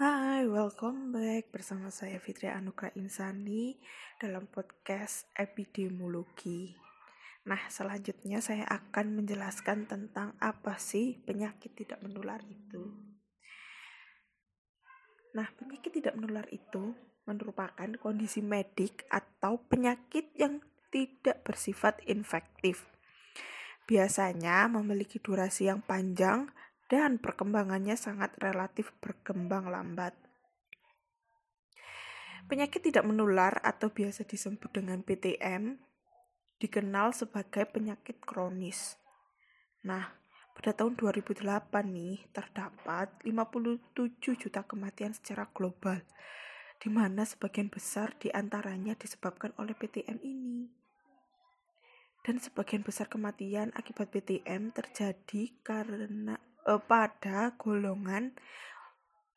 Hai, welcome back bersama saya Fitri Anugrah Insani dalam podcast epidemiologi. Nah, selanjutnya saya akan menjelaskan tentang apa sih penyakit tidak menular itu. Nah, penyakit tidak menular itu merupakan kondisi medik atau penyakit yang tidak bersifat infektif. Biasanya memiliki durasi yang panjang dan perkembangannya sangat relatif berkembang lambat. Penyakit tidak menular atau biasa disebut dengan PTM dikenal sebagai penyakit kronis. Nah, pada tahun 2008 nih terdapat 57 juta kematian secara global di mana sebagian besar di antaranya disebabkan oleh PTM ini. Dan sebagian besar kematian akibat PTM terjadi karena uh, pada golongan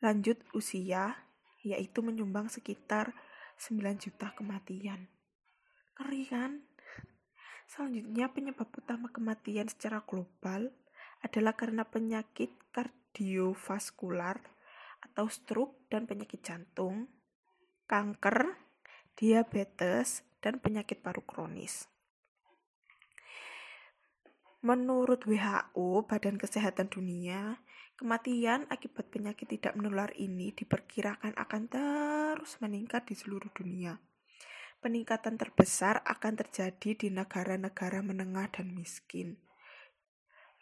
lanjut usia yaitu menyumbang sekitar 9 juta kematian. Keri kan? Selanjutnya penyebab utama kematian secara global adalah karena penyakit kardiovaskular atau stroke dan penyakit jantung, kanker, diabetes, dan penyakit paru kronis. Menurut WHO, Badan Kesehatan Dunia, kematian akibat penyakit tidak menular ini diperkirakan akan terus meningkat di seluruh dunia. Peningkatan terbesar akan terjadi di negara-negara menengah dan miskin.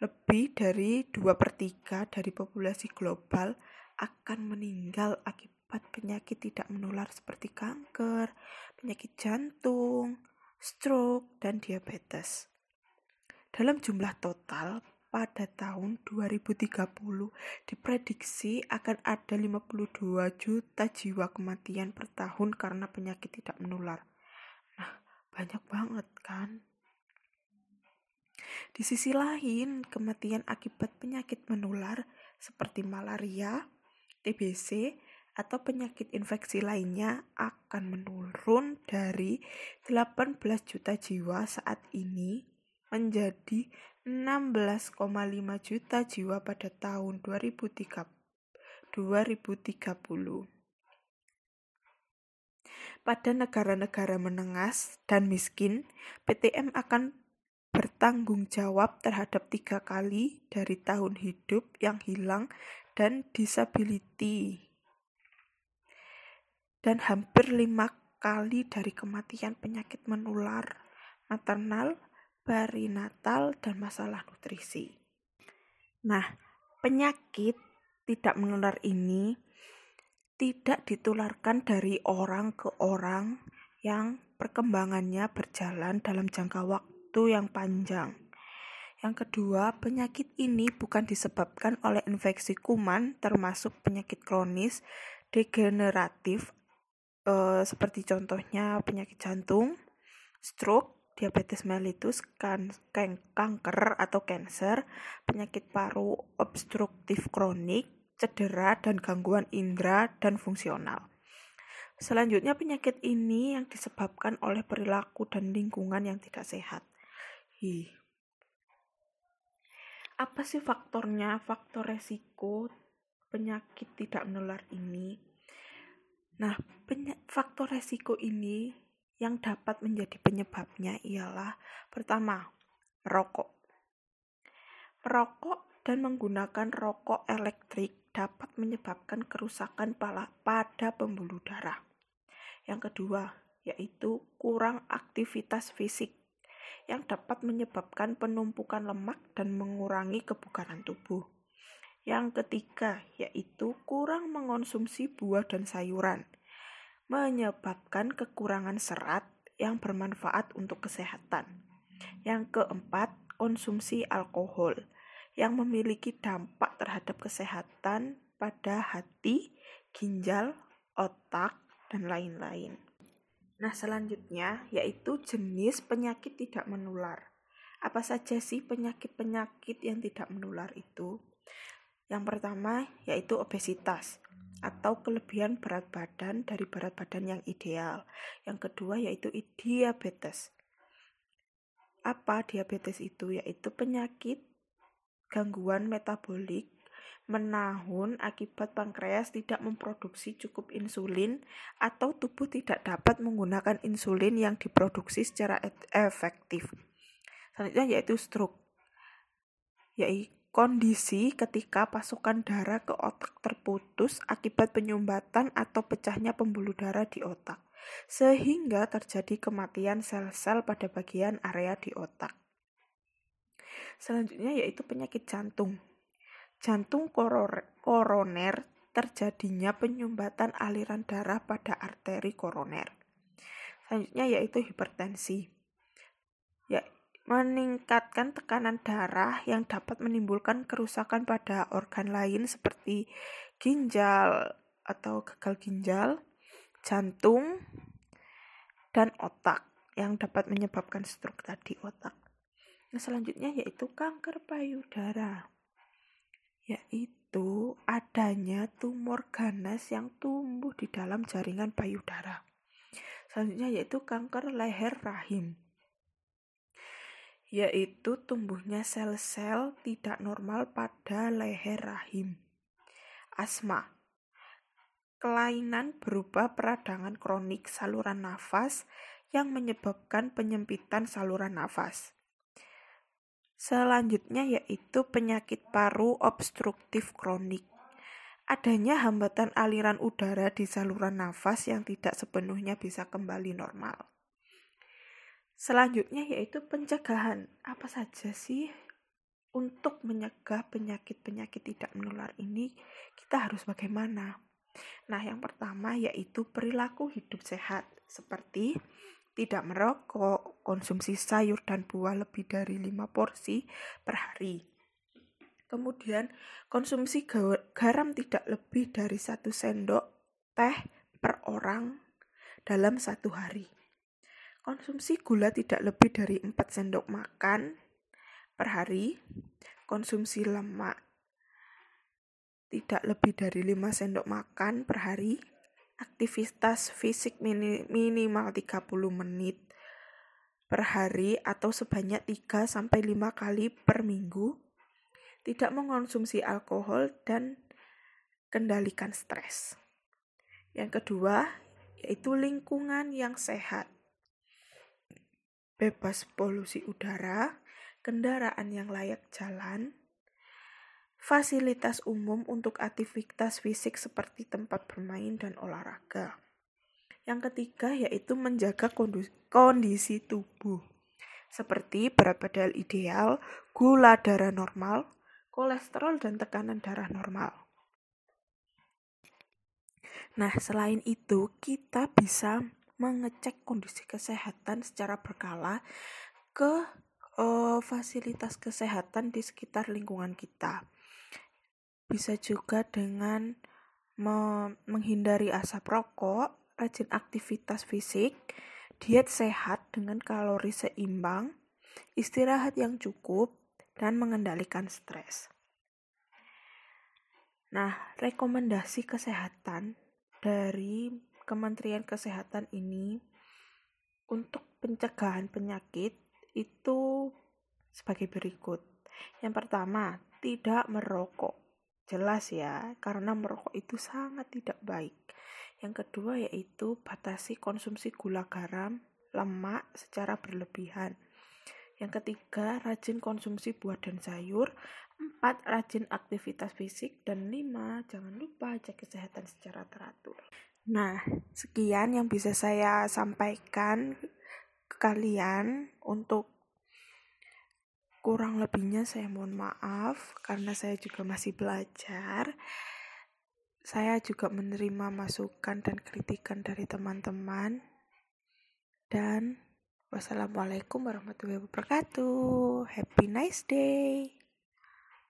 Lebih dari 2 per 3 dari populasi global akan meninggal akibat penyakit tidak menular seperti kanker, penyakit jantung, stroke, dan diabetes. Dalam jumlah total, pada tahun 2030 diprediksi akan ada 52 juta jiwa kematian per tahun karena penyakit tidak menular. Nah, banyak banget kan? Di sisi lain, kematian akibat penyakit menular seperti malaria, TBC, atau penyakit infeksi lainnya akan menurun dari 18 juta jiwa saat ini menjadi 16,5 juta jiwa pada tahun 2030. Pada negara-negara menengah dan miskin, PTM akan bertanggung jawab terhadap tiga kali dari tahun hidup yang hilang dan disability dan hampir lima kali dari kematian penyakit menular maternal perinatal, dan masalah nutrisi. Nah, penyakit tidak menular ini tidak ditularkan dari orang ke orang yang perkembangannya berjalan dalam jangka waktu yang panjang. Yang kedua, penyakit ini bukan disebabkan oleh infeksi kuman, termasuk penyakit kronis degeneratif, eh, seperti contohnya penyakit jantung, stroke, diabetes mellitus, kan, kan, kanker atau cancer, penyakit paru obstruktif kronik, cedera dan gangguan indera dan fungsional. Selanjutnya penyakit ini yang disebabkan oleh perilaku dan lingkungan yang tidak sehat. Hi. Apa sih faktornya? Faktor resiko penyakit tidak menular ini. Nah, faktor resiko ini yang dapat menjadi penyebabnya ialah pertama, merokok. Merokok dan menggunakan rokok elektrik dapat menyebabkan kerusakan pada pembuluh darah. Yang kedua, yaitu kurang aktivitas fisik yang dapat menyebabkan penumpukan lemak dan mengurangi kebugaran tubuh. Yang ketiga, yaitu kurang mengonsumsi buah dan sayuran menyebabkan kekurangan serat yang bermanfaat untuk kesehatan. Yang keempat, konsumsi alkohol yang memiliki dampak terhadap kesehatan pada hati, ginjal, otak, dan lain-lain. Nah, selanjutnya yaitu jenis penyakit tidak menular. Apa saja sih penyakit-penyakit yang tidak menular itu? Yang pertama yaitu obesitas atau kelebihan berat badan dari berat badan yang ideal. Yang kedua yaitu diabetes. Apa diabetes itu? Yaitu penyakit gangguan metabolik menahun akibat pankreas tidak memproduksi cukup insulin atau tubuh tidak dapat menggunakan insulin yang diproduksi secara e-, efektif. Selanjutnya yaitu stroke. Yaitu kondisi ketika pasokan darah ke otak terputus akibat penyumbatan atau pecahnya pembuluh darah di otak, sehingga terjadi kematian sel-sel pada bagian area di otak. Selanjutnya yaitu penyakit jantung. Jantung koroner terjadinya penyumbatan aliran darah pada arteri koroner. Selanjutnya yaitu hipertensi. Ya, meningkatkan tekanan darah yang dapat menimbulkan kerusakan pada organ lain seperti ginjal atau gagal ginjal, jantung, dan otak yang dapat menyebabkan stroke tadi otak. Nah, selanjutnya yaitu kanker payudara. Yaitu adanya tumor ganas yang tumbuh di dalam jaringan payudara. Selanjutnya yaitu kanker leher rahim yaitu tumbuhnya sel-sel tidak normal pada leher rahim. Asma kelainan berupa peradangan kronik saluran nafas yang menyebabkan penyempitan saluran nafas. Selanjutnya yaitu penyakit paru obstruktif kronik. Adanya hambatan aliran udara di saluran nafas yang tidak sepenuhnya bisa kembali normal. Selanjutnya yaitu pencegahan. Apa saja sih untuk menyegah penyakit-penyakit tidak menular ini kita harus bagaimana? Nah, yang pertama yaitu perilaku hidup sehat seperti tidak merokok, konsumsi sayur dan buah lebih dari 5 porsi per hari. Kemudian, konsumsi garam tidak lebih dari satu sendok teh per orang dalam satu hari. Konsumsi gula tidak lebih dari 4 sendok makan per hari. Konsumsi lemak tidak lebih dari 5 sendok makan per hari. Aktivitas fisik minimal 30 menit per hari atau sebanyak 3 sampai 5 kali per minggu. Tidak mengonsumsi alkohol dan kendalikan stres. Yang kedua, yaitu lingkungan yang sehat bebas polusi udara, kendaraan yang layak jalan, fasilitas umum untuk aktivitas fisik seperti tempat bermain dan olahraga. Yang ketiga yaitu menjaga kondisi tubuh, seperti berat badan ideal, gula darah normal, kolesterol dan tekanan darah normal. Nah, selain itu, kita bisa mengecek kondisi kesehatan secara berkala ke uh, fasilitas kesehatan di sekitar lingkungan kita. Bisa juga dengan me menghindari asap rokok, rajin aktivitas fisik, diet sehat dengan kalori seimbang, istirahat yang cukup, dan mengendalikan stres. Nah, rekomendasi kesehatan dari Kementerian Kesehatan ini untuk pencegahan penyakit itu sebagai berikut. Yang pertama, tidak merokok. Jelas ya, karena merokok itu sangat tidak baik. Yang kedua yaitu batasi konsumsi gula garam, lemak secara berlebihan. Yang ketiga, rajin konsumsi buah dan sayur. Empat, rajin aktivitas fisik. Dan lima, jangan lupa cek kesehatan secara teratur. Nah, sekian yang bisa saya sampaikan ke kalian untuk kurang lebihnya saya mohon maaf karena saya juga masih belajar. Saya juga menerima masukan dan kritikan dari teman-teman. Dan wassalamualaikum warahmatullahi wabarakatuh. Happy nice day.